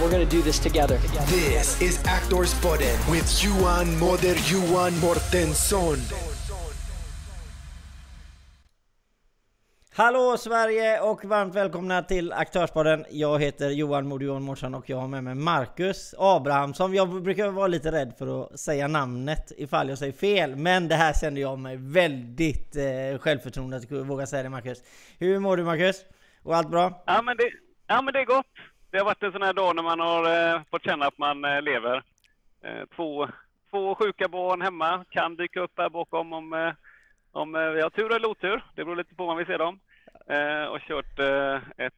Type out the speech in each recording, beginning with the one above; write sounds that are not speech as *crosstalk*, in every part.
We're going to do this together. This is Actors Podden with Johan Moder Johan Mortensson. Hallå Sverige och varmt välkomna till Aktörspodden. Jag heter Johan Modion Morsson och jag har med mig Marcus Abrahamsson. Jag brukar vara lite rädd för att säga namnet ifall jag säger fel, men det här kände jag mig väldigt eh, självförtroende att våga säga det Marcus. Hur mår du Marcus? Och allt bra? Ja men det, ja, men det är gott. Det har varit en sån här dag när man har eh, fått känna att man eh, lever. Eh, två, två sjuka barn hemma kan dyka upp här bakom om, eh, om eh, vi har tur eller otur. Det beror lite på om vi ser dem. Eh, och kört ett,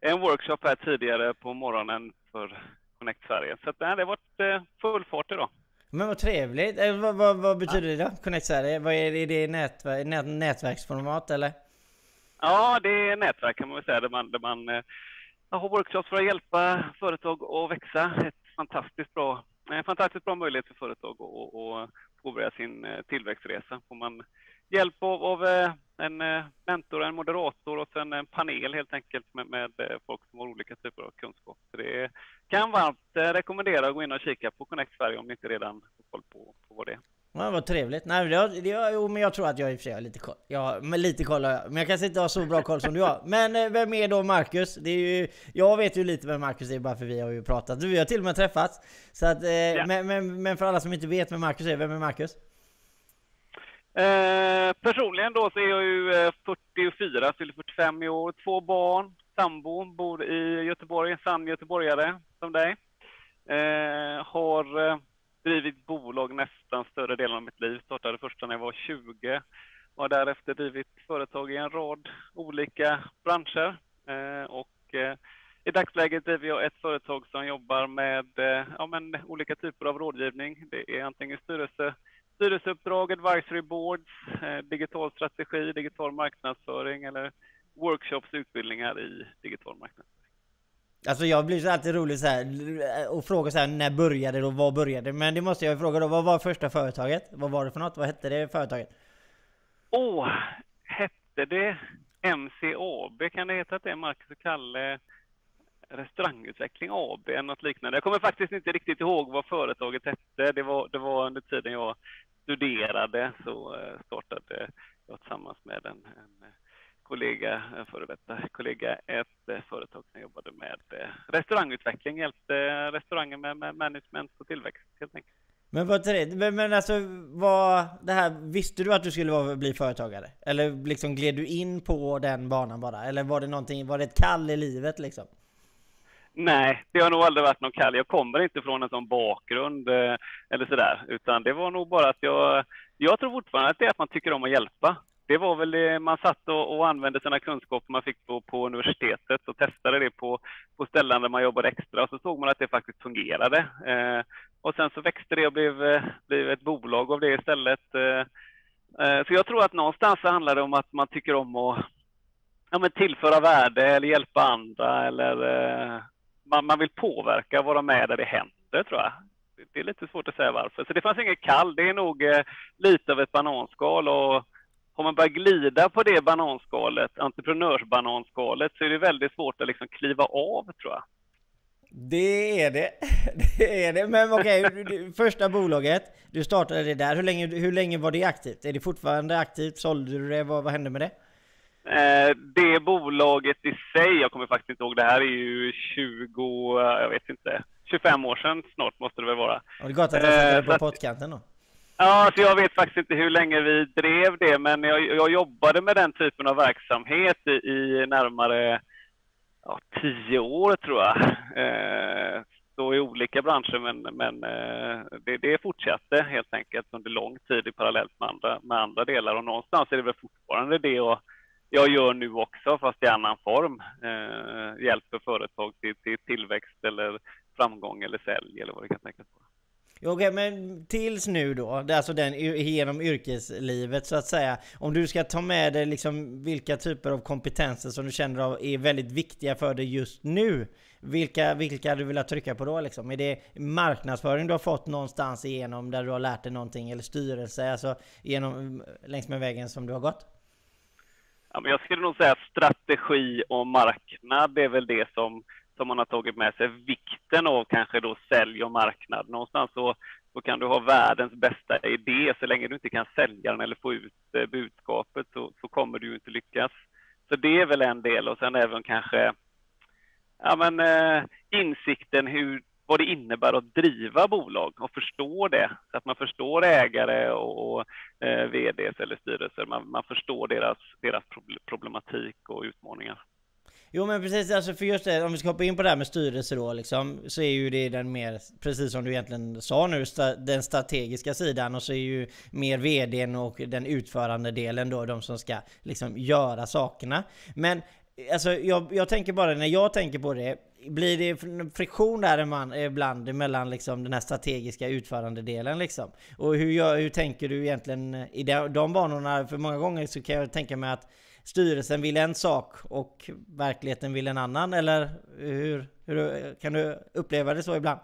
en workshop här tidigare på morgonen för Connect Sverige. Så att, nej, det har varit full fart idag. Men vad trevligt! Vad, vad, vad betyder det då? Connect Sverige? Vad är det? Är det nätver nät, nätverksformat eller? Ja, det är nätverk kan man väl säga, där man, där man jag har workshops för att hjälpa företag att växa. Ett fantastiskt bra, en fantastiskt bra möjlighet för företag att, att påbörja sin eh, tillväxtresa. Får man hjälp av, av eh, en mentor, en moderator och sen en panel helt enkelt med, med folk som har olika typer av kunskap. Så det kan varmt rekommendera att gå in och kika på Connect Sverige om ni inte redan har koll på, på vad det är. Ja, vad trevligt. Nej, det, det, jo, men jag tror att jag i och för sig har lite koll. Ja, men lite koll har jag. Men jag kanske inte har så bra koll som du har. Men vem är då Marcus? Det är ju, jag vet ju lite vem Marcus är bara för vi har ju pratat. Vi har till och med träffats. Så att, ja. men, men, men, för alla som inte vet vem Marcus är, vem är Marcus? Eh, personligen då så är jag ju 44, eh, fyller 45 i år, två barn, sambo, bor i Göteborg, sann göteborgare som dig. Eh, har eh, drivit bolag nästan större delen av mitt liv. Startade första när jag var 20. Har därefter drivit företag i en rad olika branscher. Eh, och eh, i dagsläget driver jag ett företag som jobbar med eh, ja, men, olika typer av rådgivning. Det är antingen styrelse styrelseuppdrag, advisory boards, eh, digital strategi, digital marknadsföring eller workshops, utbildningar i digital marknadsföring. Alltså jag blir så alltid rolig så här eh, och frågar så här när började det och vad började det? Men det måste jag fråga då, vad var första företaget? Vad var det för något? Vad hette det företaget? Åh, oh, hette det MCAB? Kan det heta att det är Marcus och Kalle Restaurangutveckling AB eller något liknande. Jag kommer faktiskt inte riktigt ihåg vad företaget hette. Det var, det var under tiden jag studerade så eh, startade jag tillsammans med en, en kollega, en före detta kollega, ett företag som jobbade med eh, restaurangutveckling, hjälpte restauranger med, med management och tillväxt helt enkelt. Men vad men, men alltså, vad, det här, visste du att du skulle vara, bli företagare? Eller liksom gled du in på den banan bara? Eller var det någonting, var det ett kall i livet liksom? Nej, det har nog aldrig varit någon kall. Jag kommer inte från en sån bakgrund eh, eller sådär, utan det var nog bara att jag, jag tror fortfarande att det är att man tycker om att hjälpa. Det var väl det, man satt och, och använde sina kunskaper man fick på, på universitetet och testade det på, på ställen där man jobbade extra och så såg man att det faktiskt fungerade. Eh, och sen så växte det och blev, eh, blev ett bolag av det istället. Eh, eh, så jag tror att någonstans så handlar det om att man tycker om att ja, men tillföra värde eller hjälpa andra eller eh, man, man vill påverka och vara med där det händer, tror jag. Det är lite svårt att säga varför. Så det fanns inget kall. Det är nog eh, lite av ett bananskal och har man börjat glida på det bananskalet, entreprenörsbananskalet, så är det väldigt svårt att liksom kliva av, tror jag. Det är det. *laughs* Det är det. Men okej, okay, första bolaget, du startade det där. Hur länge, hur länge var det aktivt? Är det fortfarande aktivt? Sålde du det? Vad, vad hände med det? Eh, det bolaget i sig, jag kommer faktiskt inte ihåg, det här är ju 20, jag vet inte, 25 år sedan snart måste det väl vara. Har det gått att jag det på pottkanten då? Ja, så jag vet faktiskt inte hur länge vi drev det, men jag, jag jobbade med den typen av verksamhet i, i närmare ja, tio år tror jag. Eh, i olika branscher, men, men eh, det, det fortsatte helt enkelt under lång tid parallellt med andra, med andra delar och någonstans är det väl fortfarande det och jag gör nu också, fast i annan form. Eh, hjälper företag till, till tillväxt eller framgång eller sälj eller vad det kan tänkas vara. Okej, okay, men tills nu då, det är alltså den genom yrkeslivet så att säga. Om du ska ta med dig liksom vilka typer av kompetenser som du känner är väldigt viktiga för dig just nu. Vilka, vilka hade du velat trycka på då liksom? Är det marknadsföring du har fått någonstans igenom där du har lärt dig någonting? Eller styrelse, alltså genom, längs med vägen som du har gått? Ja, men jag skulle nog säga strategi och marknad är väl det som som man har tagit med sig vikten av kanske då sälj och marknad. Någonstans så, så kan du ha världens bästa idé, så länge du inte kan sälja den eller få ut eh, budskapet så, så kommer du inte lyckas. Så det är väl en del och sen även kanske ja, men, eh, insikten hur, vad det innebär att driva bolag och förstå det, så att man förstår ägare och, och eh, VDs eller styrelser. Man, man förstår deras, deras problematik och utmaningar. Jo men precis, alltså för just det, om vi ska hoppa in på det här med styrelse då liksom, så är ju det den mer, precis som du egentligen sa nu, sta, den strategiska sidan och så är ju mer VDn och den utförande delen då de som ska liksom göra sakerna. Men alltså jag, jag tänker bara när jag tänker på det, blir det friktion där man, ibland mellan liksom den här strategiska utförande delen liksom? Och hur, gör, hur tänker du egentligen i de, de banorna? För många gånger så kan jag tänka mig att styrelsen vill en sak och verkligheten vill en annan? Eller hur, hur kan du uppleva det så ibland?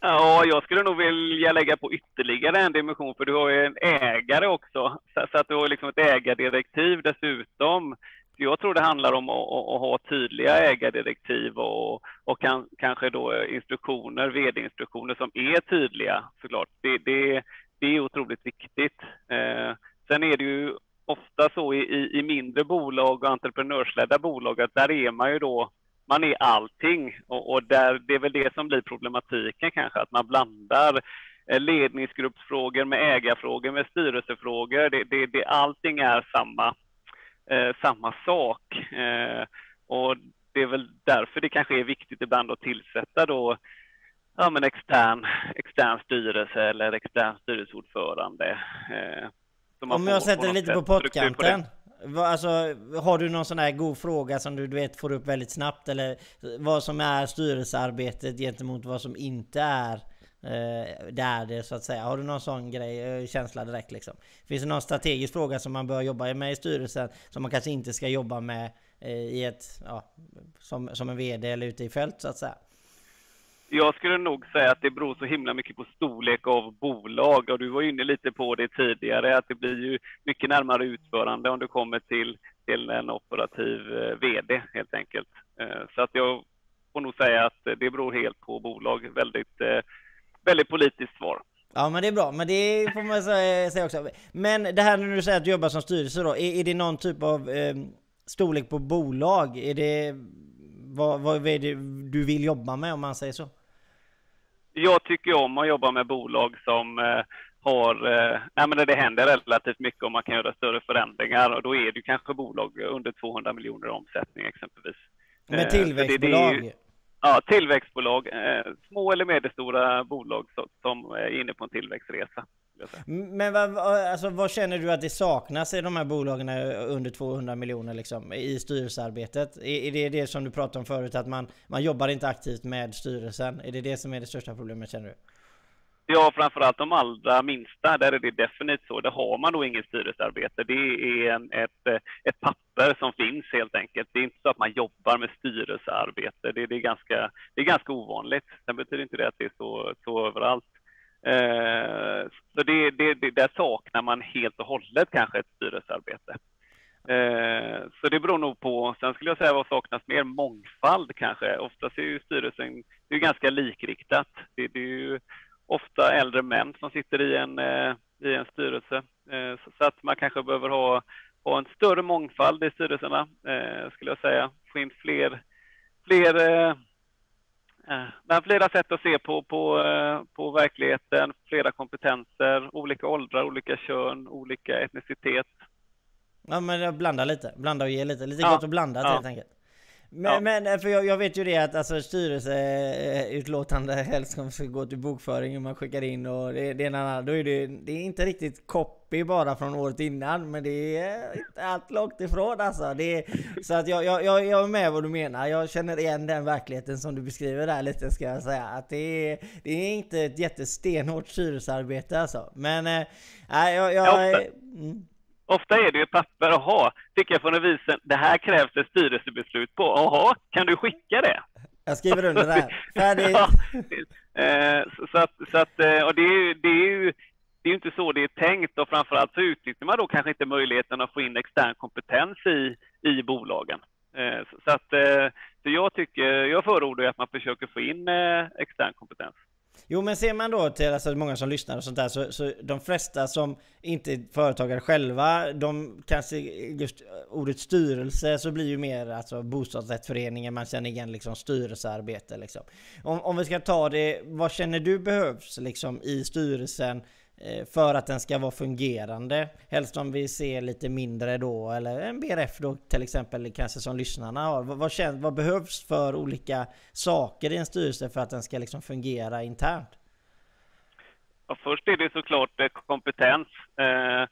Ja, jag skulle nog vilja lägga på ytterligare en dimension, för du har ju en ägare också, så att du har liksom ett ägardirektiv dessutom. Så jag tror det handlar om att, att ha tydliga ägardirektiv och, och kan, kanske då instruktioner, vd-instruktioner som är tydliga såklart. Det, det, det är otroligt viktigt. Eh, sen är det ju ofta så i, i mindre bolag och entreprenörsledda bolag att där är man ju då, man är allting och, och där, det är väl det som blir problematiken kanske, att man blandar eh, ledningsgruppsfrågor med ägarfrågor med styrelsefrågor. Det, det, det, allting är samma, eh, samma sak. Eh, och det är väl därför det kanske är viktigt ibland att tillsätta då ja, men extern, extern styrelse eller extern styrelseordförande. Eh, om jag sätter det lite på pottkanten. Alltså, har du någon sån här god fråga som du, du vet får upp väldigt snabbt? Eller vad som är styrelsearbetet gentemot vad som inte är eh, där det så att säga. Har du någon sån grej, eh, känsla direkt liksom? Finns det någon strategisk fråga som man bör jobba med i styrelsen som man kanske inte ska jobba med eh, i ett, ja, som, som en VD eller ute i fält så att säga? Jag skulle nog säga att det beror så himla mycket på storlek av bolag och du var inne lite på det tidigare att det blir ju mycket närmare utförande om du kommer till, till en operativ eh, VD helt enkelt. Eh, så att jag får nog säga att det beror helt på bolag. Väldigt, eh, väldigt politiskt svar. Ja men det är bra, men det får man säga också. Men det här när du säger att du jobbar som styrelse då, är, är det någon typ av eh, storlek på bolag? Är det vad, vad är det du vill jobba med om man säger så? Jag tycker om att jobba med bolag som eh, har, eh, nej men det händer relativt mycket och man kan göra större förändringar och då är det kanske bolag under 200 miljoner i omsättning exempelvis. Med eh, tillväxtbolag? Är, ja, tillväxtbolag, små eller medelstora bolag som är inne på en tillväxtresa. Men vad, alltså, vad känner du att det saknas i de här bolagen under 200 miljoner liksom, i styrelsearbetet? Är, är det det som du pratade om förut, att man, man jobbar inte aktivt med styrelsen? Är det det som är det största problemet känner du? Ja, framförallt de allra minsta, där är det definitivt så. Där har man då inget styrelsearbete. Det är en, ett, ett papper som finns helt enkelt. Det är inte så att man jobbar med styrelsearbete. Det, det, är, ganska, det är ganska ovanligt. Sen betyder inte det att det är så, så överallt. Eh, så det, det, det, där saknar man helt och hållet kanske ett styrelsearbete. Eh, så det beror nog på, sen skulle jag säga vad saknas mer? Mångfald kanske. Oftast är ju styrelsen det är ganska likriktat. Det, det, är ju ofta äldre män som sitter i en, eh, i en styrelse. Eh, så, så, att man kanske behöver ha, ha en större mångfald i styrelserna, eh, skulle jag säga. Få in fler, fler Eh, men flera sätt att se på, på, eh, på verkligheten, flera kompetenser, olika åldrar, olika kön, olika etnicitet. Ja men blanda lite, blanda och ge lite, lite ja. gott och blandat ja. helt enkelt. Men, Ja. men eh, för jag, jag vet ju det att alltså, styrelseutlåtande helst ska gå till bokföring och man skickar in och det, det är en annan, då är det, det är inte riktigt copy bara från året innan men det är inte allt långt ifrån alltså. Det är, så att jag, jag, jag, jag är med vad du menar. Jag känner igen den verkligheten som du beskriver där lite ska jag säga. Att det är, det är inte ett jättestenhårt styrelsearbete alltså. Men nej, jag... jag Ja, mm. Ofta är det ju papper, jaha, fick jag från revisen, det här krävs ett styrelsebeslut på, jaha, kan du skicka det? Jag skriver under där. Färdigt. *laughs* Ja, eh, så, att, så att, eh, och det är ju, det är ju det är ju inte så det är tänkt och framförallt så utnyttjar man då kanske inte möjligheten att få in extern kompetens i, i bolagen. Eh, så, att, så jag tycker, jag förordar att man försöker få in extern kompetens. Jo men ser man då till alltså, många som lyssnar och sånt där så, så de flesta som inte är företagare själva, de kanske just ordet styrelse så blir ju mer alltså bostadsrättsföreningen, man känner igen liksom styrelsearbete liksom. Om, om vi ska ta det, vad känner du behövs liksom i styrelsen Eh, för att den ska vara fungerande? Helst om vi ser lite mindre då, eller en BRF då till exempel kanske som lyssnarna har. Vad, vad, känns, vad behövs för olika saker i en styrelse för att den ska liksom fungera internt? Ja, först är det såklart eh, kompetens, eh,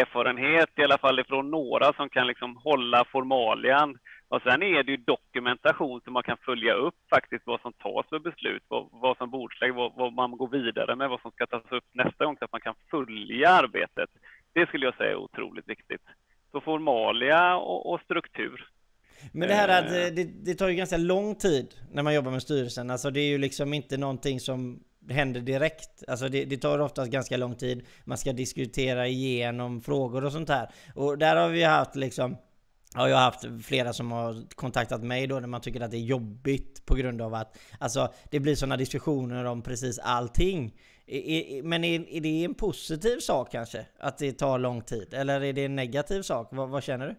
erfarenhet i alla fall ifrån några som kan liksom hålla formalian. Och sen är det ju dokumentation som man kan följa upp faktiskt vad som tas för beslut, vad, vad som bordsläggs, vad, vad man går vidare med, vad som ska tas upp nästa gång så att man kan följa arbetet. Det skulle jag säga är otroligt viktigt. Så formalia och, och struktur. Men det här att Eh. eh, det, det tar ju ganska lång tid när man jobbar med styrelsen. Alltså det är ju liksom inte någonting som händer direkt. Alltså det, det tar oftast ganska lång tid. Man ska diskutera igenom frågor och sånt här. Och där har vi haft liksom Ja, jag har haft flera som har kontaktat mig då när man tycker att det är jobbigt på grund av att alltså, det blir sådana diskussioner om precis allting. Men är, är det en positiv sak kanske? Att det tar lång tid? Eller är det en negativ sak? Vad, vad känner du?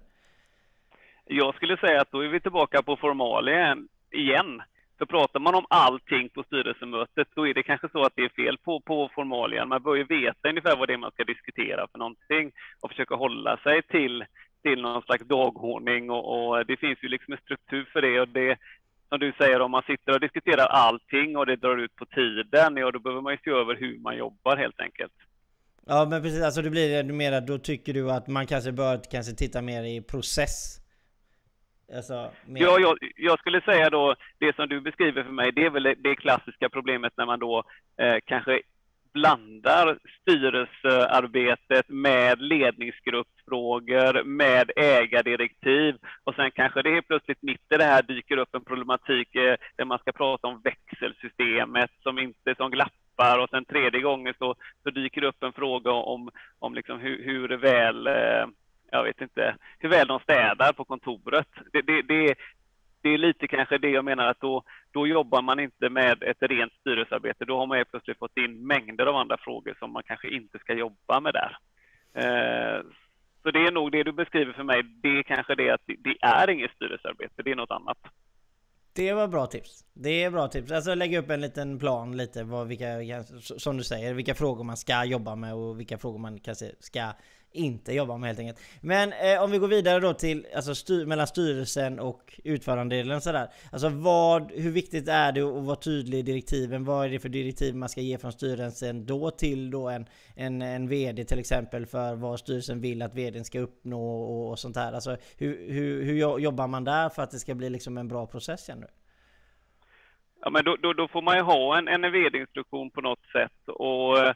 Jag skulle säga att då är vi tillbaka på formalia igen. Så pratar man om allting på styrelsemötet, då är det kanske så att det är fel på, på formalien. Man bör ju veta ungefär vad det är man ska diskutera för någonting och försöka hålla sig till, till någon slags dagordning och, och det finns ju liksom en struktur för det och det som du säger, om man sitter och diskuterar allting och det drar ut på tiden, ja då behöver man ju se över hur man jobbar helt enkelt. Ja men precis, alltså det blir mer att då tycker du att man kanske bör kanske titta mer i process? Alltså, mer... Ja, jag, jag skulle säga då, det som du beskriver för mig, det är väl det klassiska problemet när man då eh, kanske blandar styrelsearbetet med ledningsgruppsfrågor, med ägardirektiv och sen kanske det helt plötsligt mitt i det här dyker upp en problematik eh, där man ska prata om växelsystemet som inte som glappar och sen tredje gången så, så dyker det upp en fråga om, om liksom hur, hur väl eh, jag vet inte, hur väl de städar på kontoret. Det, det, det, det är lite kanske det jag menar att då, då jobbar man inte med ett rent styrelsearbete. Då har man helt plötsligt fått in mängder av andra frågor som man kanske inte ska jobba med där. Eh, så det är nog det du beskriver för mig. Det är kanske det att det, är inget styrelsearbete, det är något annat. Det var bra tips. Det är bra tips. Alltså lägga upp en liten plan lite vad vilka, som du säger, vilka frågor man ska jobba med och vilka frågor man kanske ska inte jobbar med helt enkelt. Men eh, om vi går vidare då till alltså styr, mellan styrelsen och utförandedelen sådär. Alltså vad, hur viktigt är det att vara tydlig i direktiven? Vad är det för direktiv man ska ge från styrelsen då till då en, en, en VD till exempel för vad styrelsen vill att VDn ska uppnå och, och sånt här. Alltså hur, hur, hur jobbar man där för att det ska bli liksom en bra process igen nu? Ja, men då, då, då får man ju ha en, en VD-instruktion på något sätt och eh,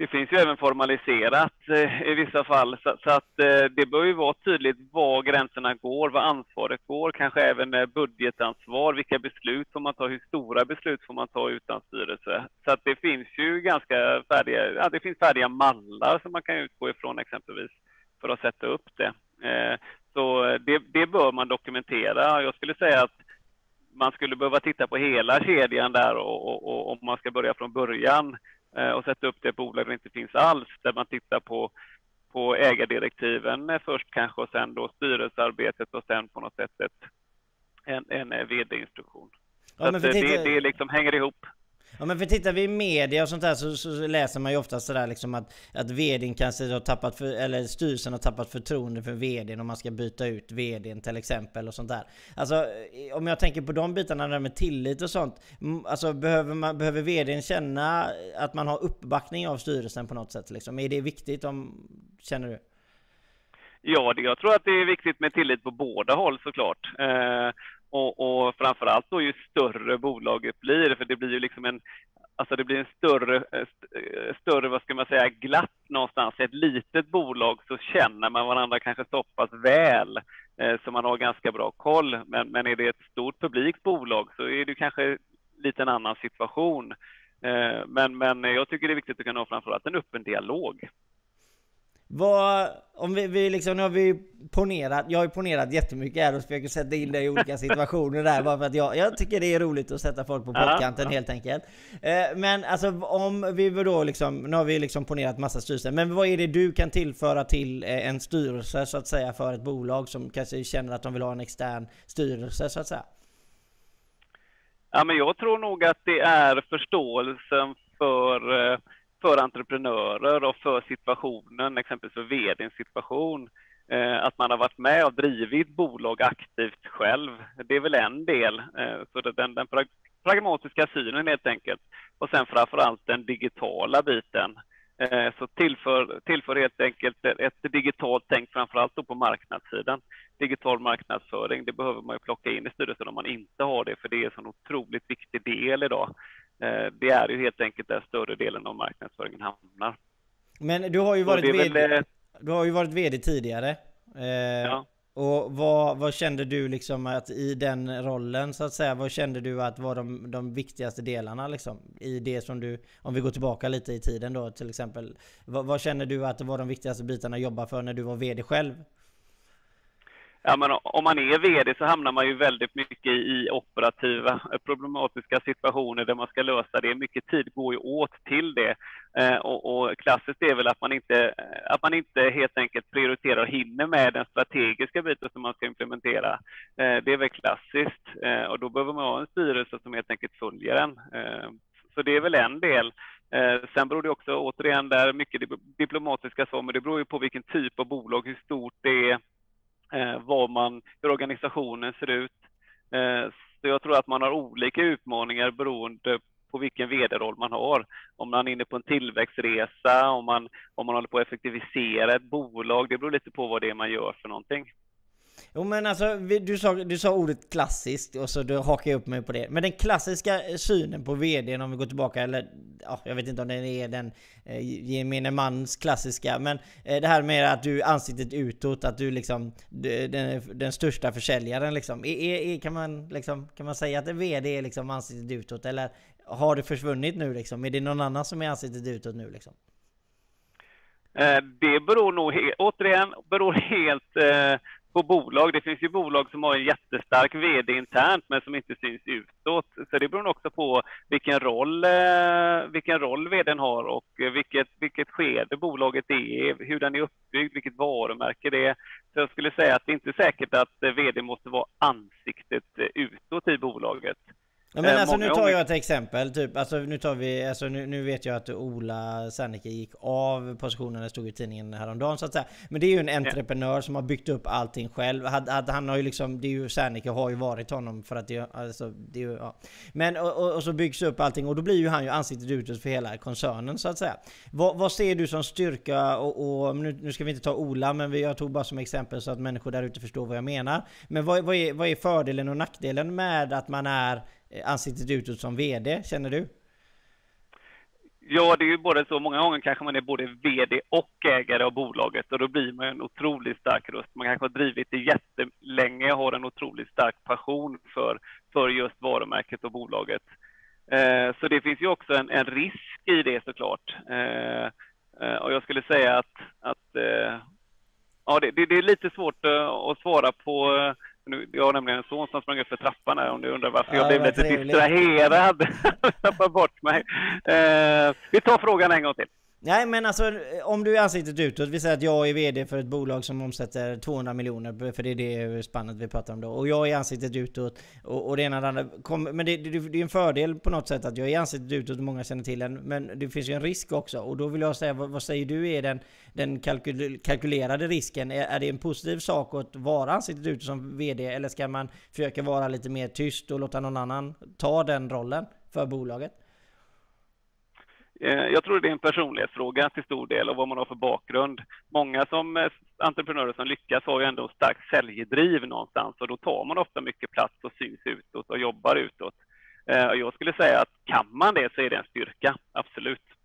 det finns ju även formaliserat eh, i vissa fall så, så att eh, det bör ju vara tydligt var gränserna går, var ansvaret går, kanske även eh, budgetansvar, vilka beslut får man ta, hur stora beslut får man ta utan styrelse. Så att det finns ju ganska färdiga, ja, det finns färdiga mallar som man kan utgå ifrån exempelvis för att sätta upp det. Eh, så eh, det, det bör man dokumentera. Jag skulle säga att man skulle behöva titta på hela kedjan där och, och, och om man ska börja från början och sätta upp det bolag där det inte finns alls, där man tittar på, på ägardirektiven eh, först kanske och sen då styrelsearbetet och sen på något sätt ett, en, en eh, vd-instruktion. Ja, eh, tänkte- det, det liksom hänger ihop. Ja men för tittar vi i media och sånt där så, så läser man ju ofta sådär liksom att, att vdn kanske har tappat, för, eller styrelsen har tappat förtroende för vdn om man ska byta ut vdn till exempel och sånt där. Alltså om jag tänker på de bitarna där med tillit och sånt. Alltså behöver, man, behöver vdn känna att man har uppbackning av styrelsen på något sätt liksom? Är det viktigt om, känner du? Ja, det, jag tror att det är viktigt med tillit på båda håll såklart. Eh, och, och framförallt då ju större bolaget blir, för det blir ju liksom en, alltså det blir en större, eh, eh, större, vad ska man säga, glapp någonstans. I ett litet bolag så känner man varandra kanske så pass väl eh, så man har ganska bra koll. Men, men är det ett stort publikt bolag så är det kanske lite en annan situation. Eh, men, men jag tycker det är viktigt att kunna ha framförallt en öppen dialog. Vad, om vi, vi liksom, nu har vi ponerat, jag har ju ponerat jättemycket här och försöker sätta in det i olika *laughs* situationer där bara för att jag, jag tycker det är roligt att sätta folk på pottkanten ja, helt enkelt. Eh, men alltså om vi då liksom, nu har vi liksom ponerat massa styrelser, men vad är det du kan tillföra till eh, en styrelse så att säga för ett bolag som kanske känner att de vill ha en extern styrelse så att säga? Ja men jag tror nog att det är förståelsen för eh, för entreprenörer och för situationen, exempelvis för vdns situation. Eh, att man har varit med och drivit bolag aktivt själv, det är väl en del. Eh, så den, den pragmatiska synen helt enkelt. Och sen framför allt den digitala biten. Eh, så tillför, tillför helt enkelt ett digitalt tänk, framför allt då på marknadssidan. Digital marknadsföring, det behöver man ju plocka in i styrelsen om man inte har det, för det är en sån otroligt viktig del idag. Eh, det är ju helt enkelt där större delen av marknadsföringen hamnar. Men du har ju varit, VD, väl, du har ju varit VD tidigare. Eh, ja. Och vad, vad, kände du liksom att i den rollen så att säga, vad kände du att var de, de viktigaste delarna liksom? I det som du, om vi går tillbaka lite i tiden då till exempel. Vad, vad kände du att det var de viktigaste bitarna att jobba för när du var VD själv? Ja, men om man är VD så hamnar man ju väldigt mycket i operativa eh, problematiska situationer där man ska lösa det. Mycket tid går ju åt till det. Eh, och, och klassiskt är väl att man, inte, eh, att man inte helt enkelt prioriterar och hinner med den strategiska biten som man ska implementera. Det är väl klassiskt och då behöver man ha en styrelse som helt enkelt följer den. Så det är väl en del. sen beror det också återigen där mycket diplomatiska svar, men det beror ju på vilken typ av bolag, hur stort det är eh, vad man, hur organisationen ser ut. Eh, så jag tror att man har olika utmaningar beroende på vilken vd-roll man har. Om man är inne på en tillväxtresa, om man, om man håller på att effektivisera ett bolag. Det beror lite på vad det är man gör för någonting. Jo men alltså, du sa, du sa ordet klassiskt och så du hakar jag upp mig på det. Men den klassiska synen på VDn om vi går tillbaka, eller ja, jag vet inte om den är den eh, gemene mans klassiska, men eh, det här med att du ansiktet utåt, att du liksom den, den största försäljaren liksom. Är, är, kan, man, liksom kan man säga att en VD är liksom ansiktet utåt eller har det försvunnit nu liksom? Är det någon annan som är ansiktet utåt nu liksom? Eh, det beror nog, återigen, beror helt eh, på bolag. Det finns ju bolag som har en jättestark VD internt men som inte syns utåt. Så det beror också på vilken roll, eh, vilken roll VDn har och vilket, vilket skede bolaget är, hur den är uppbyggd, vilket varumärke det är. Så jag skulle säga att det är inte säkert att VD måste vara ansiktet utåt i bolaget. Ja, men eh, alltså nu tar jag ett exempel, typ, alltså nu tar vi, alltså nu, nu vet jag att Ola Serneke gick av positionen, det stod i tidningen häromdagen så att säga. Men det är ju en entreprenör som har byggt upp allting själv. Han, han har ju liksom, det är ju, Serneke har ju varit honom för att det, alltså, det är ju, ja. Men och, och, och, så byggs upp allting och då blir ju han ju ansiktet utåt för hela koncernen så att säga. Vad, vad ser du som styrka och, och nu, nu, ska vi inte ta Ola, men jag tog bara som exempel så att människor där ute förstår vad jag menar. Men vad, vad, är, vad är fördelen och nackdelen med att man är Eh, ansiktet utåt som VD, känner du? Ja, det är ju både så. Många gånger kanske man är både VD och ägare av bolaget och då blir man en otroligt stark röst. Man kanske har drivit det jättelänge och har en otroligt stark passion för, för just varumärket och bolaget. Eh, så det finns ju också en, en risk i det såklart. Eh, eh, och jag skulle säga att, att eh, ja, det, det, det, är lite svårt eh, att svara på eh, jag har nämligen en son som sprang upp för trappan här om du undrar varför ja, jag blev lite trevligt. distraherad. *laughs* Tappa bort mig. Eh, vi tar frågan en gång till. Nej men alltså eh, om du är ansiktet utåt, vi säger att jag är VD för ett bolag som omsätter 200 miljoner, för det är det spannet vi pratar om då. Och jag är ansiktet utåt och, och det ena och det andra. Kom, men det, det, det, är en fördel på något sätt att jag är ansiktet utåt och många känner till en. Men det finns ju en risk också. Och då vill jag säga, vad, vad säger du är den, den kalkyl, kalkylerade risken? Är, är det en positiv sak att vara ansiktet utåt som VD? Eller ska man försöka vara lite mer tyst och låta någon annan ta den rollen för bolaget? Eh, jag tror det är en personlighetsfråga till stor del och vad man har för bakgrund. Många som eh, entreprenörer som lyckas har ju ändå starkt säljdriv någonstans och då tar man ofta mycket plats och syns utåt och jobbar utåt. Eh, jag skulle säga att kan man det så är det en styrka, absolut.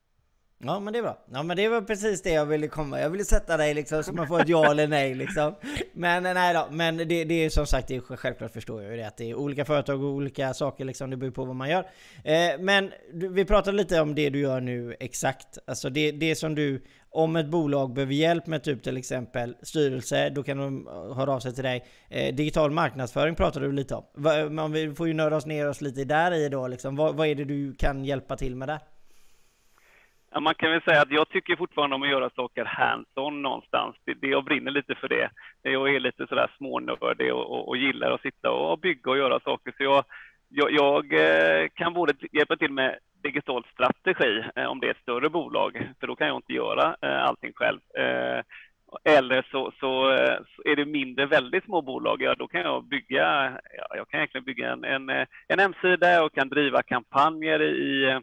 Ja men det är bra. Ja men det var precis det jag ville komma. Jag ville sätta dig liksom så man får ett ja eller nej liksom. Men eh, nej då, men det, det är som sagt, det är självklart förstår jag ju det att det är olika företag och olika saker liksom. Det beror på vad man gör. Eh, men vi pratade lite om det du gör nu exakt. Alltså det, det som du, om ett bolag behöver hjälp med typ till exempel styrelse, då kan de eh, höra av sig till dig. Eh, digital marknadsföring pratade du lite om. Va, eh, vi får ju nörda oss ner oss lite där i då liksom. Vad, vad är det du kan hjälpa till med där? Ja, man kan väl säga att jag tycker fortfarande om att göra saker hands-on någonstans. Det, det, jag brinner lite för det. Jag är lite sådär smånördig och, och, och gillar att sitta och bygga och göra saker. Så jag, jag, jag eh, kan både hjälpa till med digital strategi eh, om det är ett större bolag, för då kan jag inte göra eh, allting själv. Eller så, så, så, är det mindre, väldigt små bolag, ja, då kan jag bygga, ja, jag kan egentligen bygga en, en, en hemsida och kan driva kampanjer i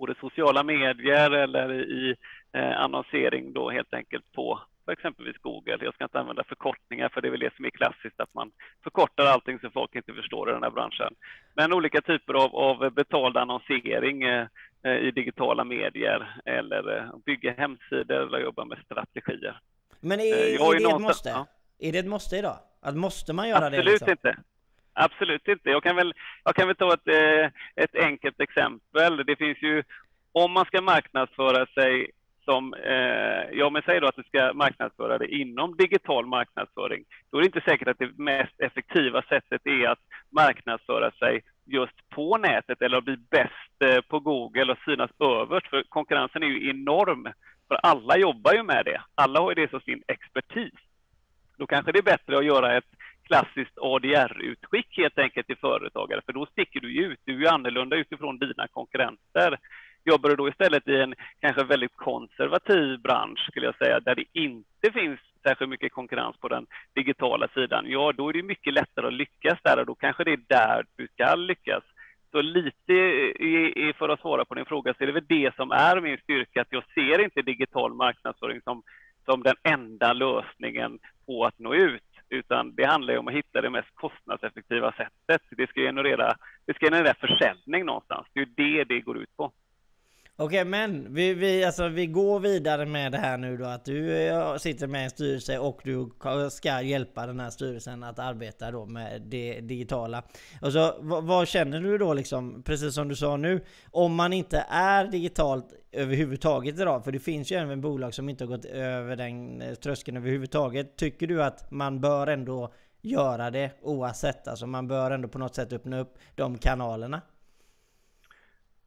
både sociala medier eller i eh, annonsering då helt enkelt på exempelvis Google. Jag ska inte använda förkortningar för det är väl det som är klassiskt att man förkortar allting så folk inte förstår i den här branschen. Men olika typer av, av betald annonsering eh, eh i digitala medier eller eh, bygga hemsidor eller jobba med strategier. Men är, eh, är det ett måste? Ja. Är det ett måste idag? Att måste man göra Absolut det? Absolut liksom? inte. Absolut inte. Jag kan väl, jag kan väl ta ett, eh, ett enkelt exempel. Det finns ju, om man ska marknadsföra sig som, eh, ja men säg då att du ska marknadsföra det inom digital marknadsföring, då är det inte säkert att det mest effektiva sättet är att marknadsföra sig just på nätet eller att bli bäst eh, på Google och synas överst, för konkurrensen är ju enorm. För alla jobbar ju med det. Alla har ju det som sin expertis. Då kanske det är bättre att göra ett klassiskt ADR-utskick helt enkelt till företagare, för då sticker du ju ut. Du är ju annorlunda utifrån dina konkurrenter. Jobbar du då istället i en kanske väldigt konservativ bransch, skulle jag säga, där det inte finns särskilt mycket konkurrens på den digitala sidan, ja, då är det mycket lättare att lyckas där och då kanske det är där du ska lyckas. Så lite för att svara på din fråga så är det väl det som är min styrka, att jag ser inte digital marknadsföring som, som den enda lösningen på att nå ut utan det handlar om att hitta det mest kostnadseffektiva sättet. Det ska generera, det ska generera försäljning någonstans. Det är det det går ut på. Okej men vi, vi, alltså, vi går vidare med det här nu då att du eh, sitter med en styrelse och du ska hjälpa den här styrelsen att arbeta då med det digitala. Och så, vad, vad, känner du då liksom, precis som du sa nu, om man inte är digitalt överhuvudtaget idag, för det finns ju även bolag som inte har gått över den eh, tröskeln överhuvudtaget. Tycker du att man bör ändå göra det oavsett? Alltså man bör ändå på något sätt öppna upp de kanalerna?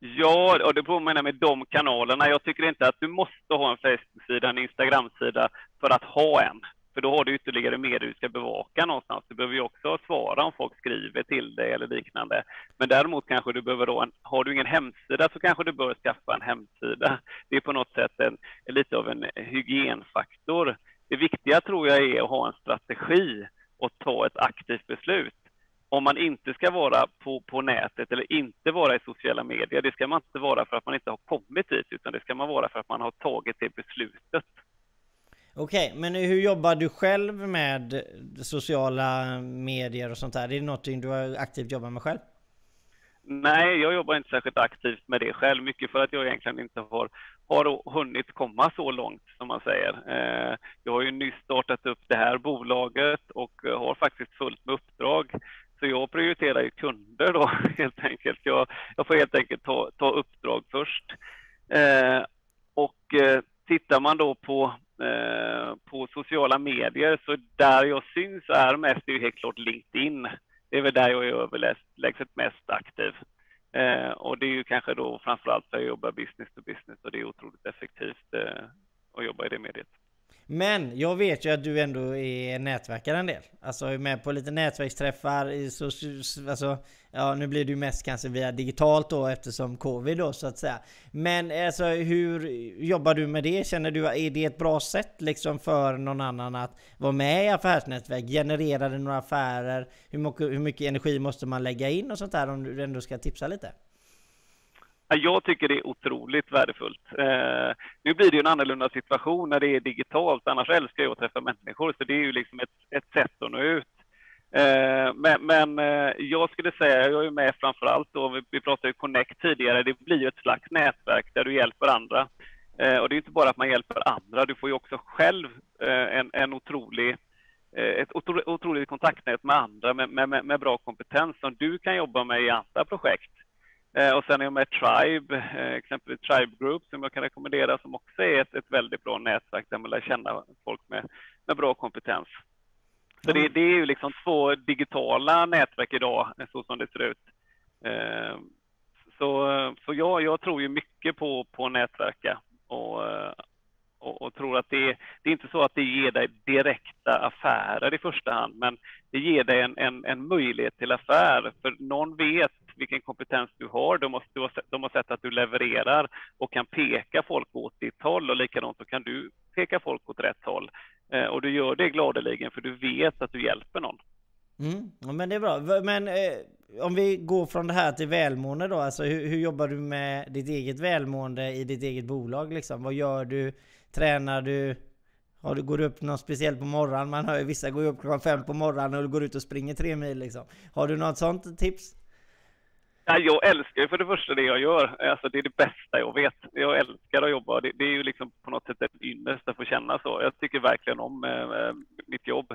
Ja, och det påminner med de kanalerna. Jag tycker inte att du måste ha en Facebook-sida, en Instagram-sida för att ha en. För då har du ytterligare mer du ska bevaka någonstans. Du behöver ju också svara om folk skriver till dig eller liknande. Men däremot kanske du behöver då en, har du ingen hemsida så kanske du bör skaffa en hemsida. Det är på något sätt en, lite av en hygienfaktor. Det viktiga tror jag är att ha en strategi och ta ett aktivt beslut om man inte ska vara på, på nätet eller inte vara i sociala medier, det ska man inte vara för att man inte har kommit dit, utan det ska man vara för att man har tagit det beslutet. Okej, okay, men hur jobbar du själv med sociala medier och sånt där? Är det något du aktivt jobbar med själv? Nej, jag jobbar inte särskilt aktivt med det själv, mycket för att jag egentligen inte har, har hunnit komma så långt som man säger. Eh, jag har ju nyss startat upp det här bolaget och har faktiskt fullt med uppdrag så jag prioriterar ju kunder då *laughs* helt enkelt. Jag, jag får helt enkelt ta, ta uppdrag först. Eh, och eh, tittar man då på, eh, på sociala medier så där jag syns är mest är ju helt klart LinkedIn. Det är väl där jag är överlägset mest aktiv. Eh, och det är ju kanske då framförallt för jag jobbar business to business och det är otroligt effektivt eh, att jobba i det mediet. Men jag vet ju att du ändå är nätverkare en del. Alltså är med på lite nätverksträffar. Så, alltså, ja, nu blir det ju mest kanske via digitalt då eftersom covid då så att säga. Men alltså hur jobbar du med det? Känner du att är det ett bra sätt liksom för någon annan att vara med i affärsnätverk? Genererar det några affärer? Hur mycket, hur mycket energi måste man lägga in och sånt där om du ändå ska tipsa lite? Jag tycker det är otroligt värdefullt. Eh, nu blir det ju en annorlunda situation när det är digitalt, annars älskar jag att träffa människor, så det är ju liksom ett, ett sätt att nå ut. Eh, men, men eh, jag skulle säga, jag är med framför allt då, vi, vi pratade ju Connect tidigare, det blir ju ett slags nätverk där du hjälper andra. Eh, och det är inte bara att man hjälper andra, du får ju också själv eh, en, en otrolig eh, ett otroligt kontaktnät med andra med, med, med bra kompetens som du kan jobba med i andra projekt. Eh, och sen är jag med Tribe, eh, exempelvis Tribe Group som jag kan rekommendera som också är ett, ett väldigt bra nätverk där man lär känna folk med, med bra kompetens. Så det, det, är ju liksom två digitala nätverk idag, eh, så som det ser ut. Eh, så så jag, jag tror ju mycket på, på nätverka och, eh, och, och, tror att det, det är inte så att det ger dig direkta affärer i första hand, men det ger dig en, en, en möjlighet till affär. För någon vet vilken kompetens du har. De har, de har sett att du levererar och kan peka folk åt ditt håll och likadant så kan du peka folk åt rätt håll. Eh, och du gör det gladeligen för du vet att du hjälper någon. Mm, ja, men det är bra. Men eh, om vi går från det här till välmående då, alltså hur, hur, jobbar du med ditt eget välmående i ditt eget bolag liksom? Vad gör du? Tränar du? Har du går upp något speciellt på morgonen? Man hör ju vissa går upp klockan fem på morgonen och går ut och springer tre mil liksom. Har du något sånt tips? Ja, jag älskar för det första det jag gör. Alltså, det är det bästa jag vet. Jag älskar att jobba. Det, det är ju liksom på något sätt en ynnest att få känna så. Jag tycker verkligen om eh, mitt jobb.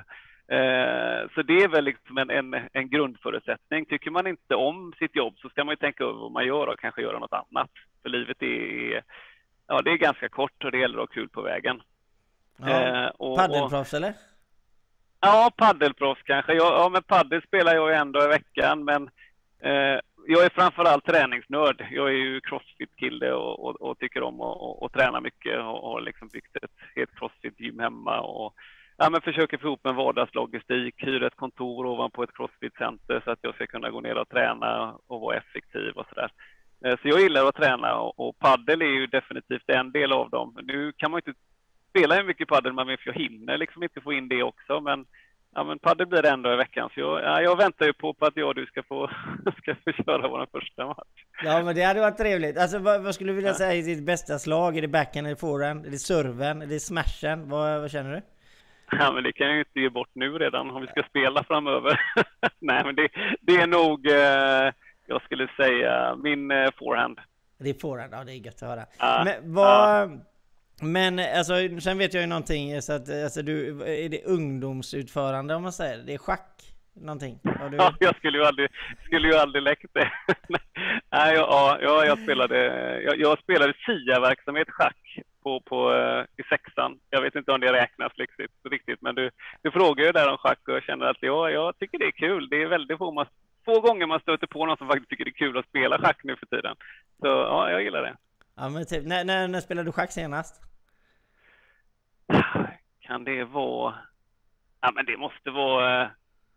Eh, så det är väl liksom en, en, en, grundförutsättning. Tycker man inte om sitt jobb så ska man ju tänka över vad man gör och kanske göra något annat. För livet är, ja, det är ganska kort och det gäller att ha kul på vägen. Ja, eh, paddelproffs eller? Ja, paddelproffs kanske. Ja, ja, men paddel spelar jag ju en dag i veckan, men eh, jag är framförallt träningsnörd. Jag är ju crossfit-kille och, och, och, tycker om att träna mycket och har liksom byggt ett helt crossfit-gym hemma och ja, men försöker få ihop en vardagslogistik, hyra ett kontor ovanpå ett crossfit-center så att jag ska kunna gå ner och träna och vara effektiv och sådär. Eh, så jag gillar att träna och, och paddel är ju definitivt en del av dem. Nu kan man ju inte spela hur mycket paddel man vill, för jag hinner liksom inte få in det också, men Ja, men padel blir det dag i veckan, så jag, ja, jag väntar ju på, på att jag och du ska få, *laughs* ska få köra vår första match. Ja, men det hade varit trevligt. Alltså, vad, vad skulle du vilja ja. säga är ditt bästa slag? Är det backhand, är det forehand, är det serven, är det smashen? Vad, vad känner du? Ja, men det kan jag ju inte ge bort nu redan om vi ska spela framöver. *laughs* Nej, men det, det är nog, eh, jag skulle säga, min eh, forehand. Det är forehand, ja det är gött att höra. Ja, men vad... Ja. Men alltså, sen vet jag ju någonting så att alltså, du, är det ungdomsutförande om man säger det? är schack? Någonting? Du... Ja, jag skulle ju aldrig, skulle ju aldrig läckt det. *laughs* Nej, ja, ja, jag spelade, jag, jag spelade SIA-verksamhet schack på, på, eh, i sexan. Jag vet inte om det räknas riktigt, riktigt men du, du frågar ju där om schack och jag känner att ja, jag tycker det är kul. Det är väldigt få, man, få gånger man stöter på någon som faktiskt tycker det är kul att spela schack nu för tiden. Så ja, jag gillar det. Ja, men typ, när, när, när spelade du schack senast? Kan det vara... Ja, men det måste vara...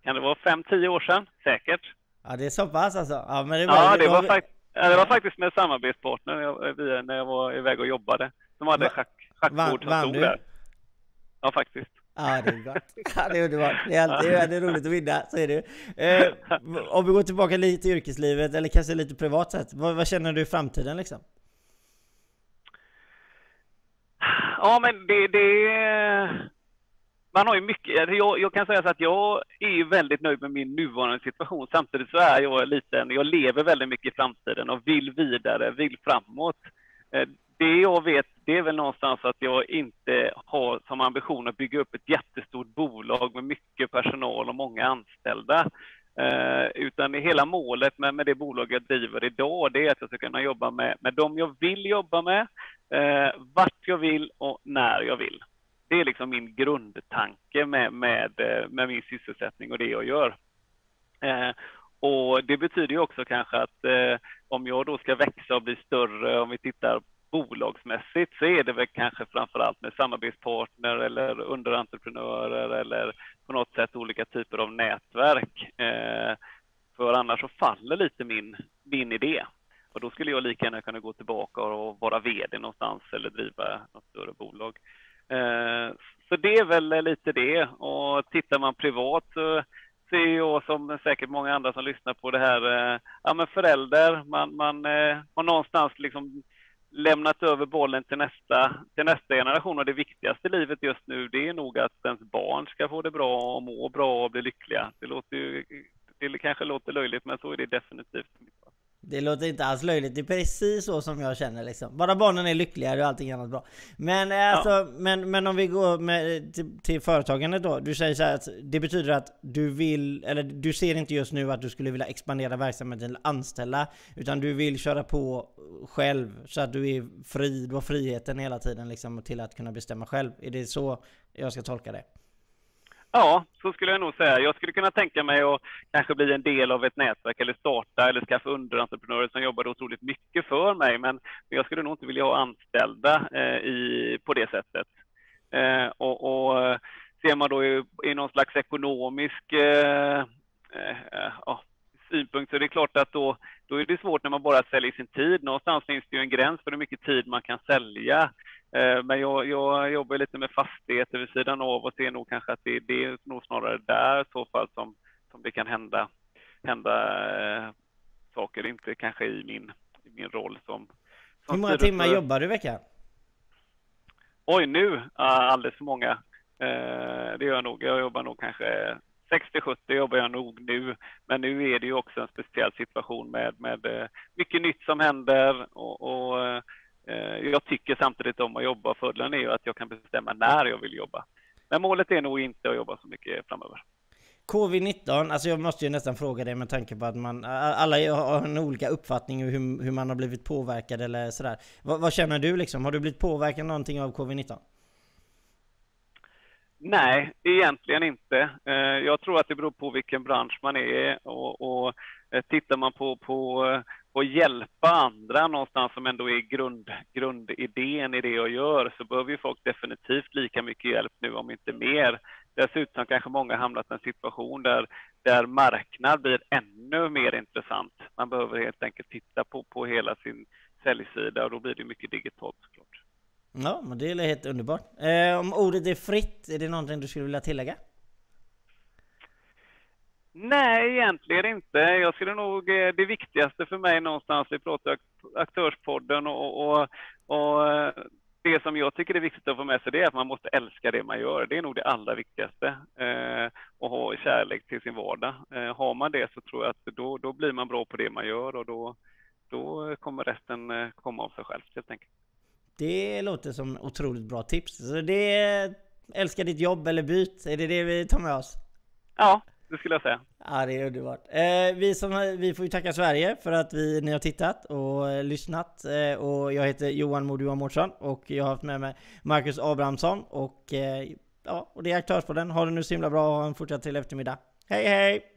Kan det vara fem, tio år sedan? Säkert. Ja, det är så pass alltså? Ja, men det var, ja, det var, var... Ja, det var faktiskt med samarbetspartner när jag, när jag var iväg och jobbade. De hade Va schack, schackbord som stod där. Ja, faktiskt. Ja, det är bra. Ja, det är underbart. Det är alltid det är roligt att vinna, så är det eh, Om vi går tillbaka lite till yrkeslivet, eller kanske lite privat sett. Vad, vad känner du i framtiden liksom? Ja, men det, det... Man har ju mycket... Alltså, jag, jag, kan säga så att jag är väldigt nöjd med min nuvarande situation. Samtidigt så är jag liten, jag lever väldigt mycket i framtiden och vill vidare, vill framåt. Eh, det jag vet, det är väl någonstans att jag inte har som ambition att bygga upp ett jättestort bolag med mycket personal och många anställda. Eh, utan hela målet med, med det bolag jag driver idag, det är att jag ska kunna jobba med, med dem jag vill jobba med, eh, vart jag vill och när jag vill. Det är liksom min grundtanke med, med, eh, med min sysselsättning och det jag gör. Eh, och det betyder ju också kanske att eh, om jag då ska växa och bli större, om vi tittar bolagsmässigt, så är det väl kanske framför allt med samarbetspartner eller underentreprenörer eller på något sätt olika typer av nätverk. Eh, för annars så faller lite min, min idé. Och då skulle jag lika gärna kunna gå tillbaka och vara VD någonstans eller driva något större bolag. Eh, så det är väl lite det. Och tittar man privat så ser jag som säkert många andra som lyssnar på det här, eh, ja men förälder, man, man eh, har någonstans liksom lämnat över bollen till nästa, till nästa generation och det viktigaste i livet just nu det är nog att ens barn ska få det bra och må bra och bli lyckliga. Det låter ju, det kanske låter löjligt men så är det definitivt. Det låter inte alls löjligt, det är precis så som jag känner liksom. Bara barnen är lyckliga är allting annat bra. Men, eh, alltså, ja. men, men om vi går med, till, till företagandet då. Du säger så att det betyder att du vill, eller du ser inte just nu att du skulle vilja expandera verksamheten eller anställa. Utan du vill köra på själv så att du är fri, du har friheten hela tiden liksom till att kunna bestämma själv. Är det så jag ska tolka det? Ja, så skulle jag nog säga. Jag skulle kunna tänka mig att kanske bli en del av ett nätverk eller starta eller skaffa underentreprenörer som jobbar otroligt mycket för mig. Men jag skulle nog inte vilja ha anställda eh, i, på det sättet. Eh, och, och eh, ser man då i, i någon slags ekonomisk eh, eh, synpunkt så är det klart att då, då är det svårt när man bara säljer sin tid. Någonstans finns det ju en gräns för hur mycket tid man kan sälja. Eh, men jag, jag jobbar lite med fastigheter vid sidan av och ser nog kanske att det, det är nog snarare där i så fall som, som det kan hända, hända eh, saker, inte kanske i min, i min roll som, som Hur många timmar för... jobbar du i veckan? Oj, nu alldeles för många. Eh, det gör jag nog. Jag jobbar nog kanske 60-70 jobbar jag nog nu, men nu är det ju också en speciell situation med, med eh, mycket nytt som händer och, och eh, jag tycker samtidigt om att jobba. Fördelen är ju att jag kan bestämma när jag vill jobba. Men målet är nog inte att jobba så mycket framöver. Covid-19, alltså jag måste ju nästan fråga dig med tanke på att man alla har en olika uppfattning hur, hur man har blivit påverkad eller sådär. Vad, vad känner du liksom? Har du blivit påverkad någonting av Covid-19? Nej, egentligen inte. Eh, jag tror att det beror på vilken bransch man är och, och eh, tittar man på, på att hjälpa andra någonstans som ändå är grund, grundidén i det jag gör så behöver ju folk definitivt lika mycket hjälp nu om inte mer. Dessutom kanske många hamnat i en situation där, där marknad blir ännu mer intressant. Man behöver helt enkelt titta på, på hela sin säljsida och då blir det mycket digitalt såklart. Ja, men det är helt underbart. Eh, om ordet är fritt, är det någonting du skulle vilja tillägga? Nej, egentligen inte. Jag skulle nog, eh, det viktigaste för mig någonstans, vi pratar Aktörspodden och, och, och eh, det som jag tycker är viktigt att få med sig det är att man måste älska det man gör. Det är nog det allra viktigaste. Eh, och ha kärlek till sin vardag. Eh, har man det så tror jag att då, då blir man bra på det man gör och då, då kommer resten eh, komma av sig själv helt enkelt. Det låter som otroligt bra tips. Så det är, älska ditt jobb eller byt, är det det vi tar med oss? Ja, det skulle jag säga. Ja, det är underbart. Eh, vi, som, vi får ju tacka Sverige för att vi, ni har tittat och eh, lyssnat. Eh, och jag heter Johan Moduan Mårtsson och jag har haft med mig Marcus Abrahamsson och, ja, och det är Aktörspodden. Ha det nu så himla bra och ha en fortsatt trevlig eftermiddag. Hej hej!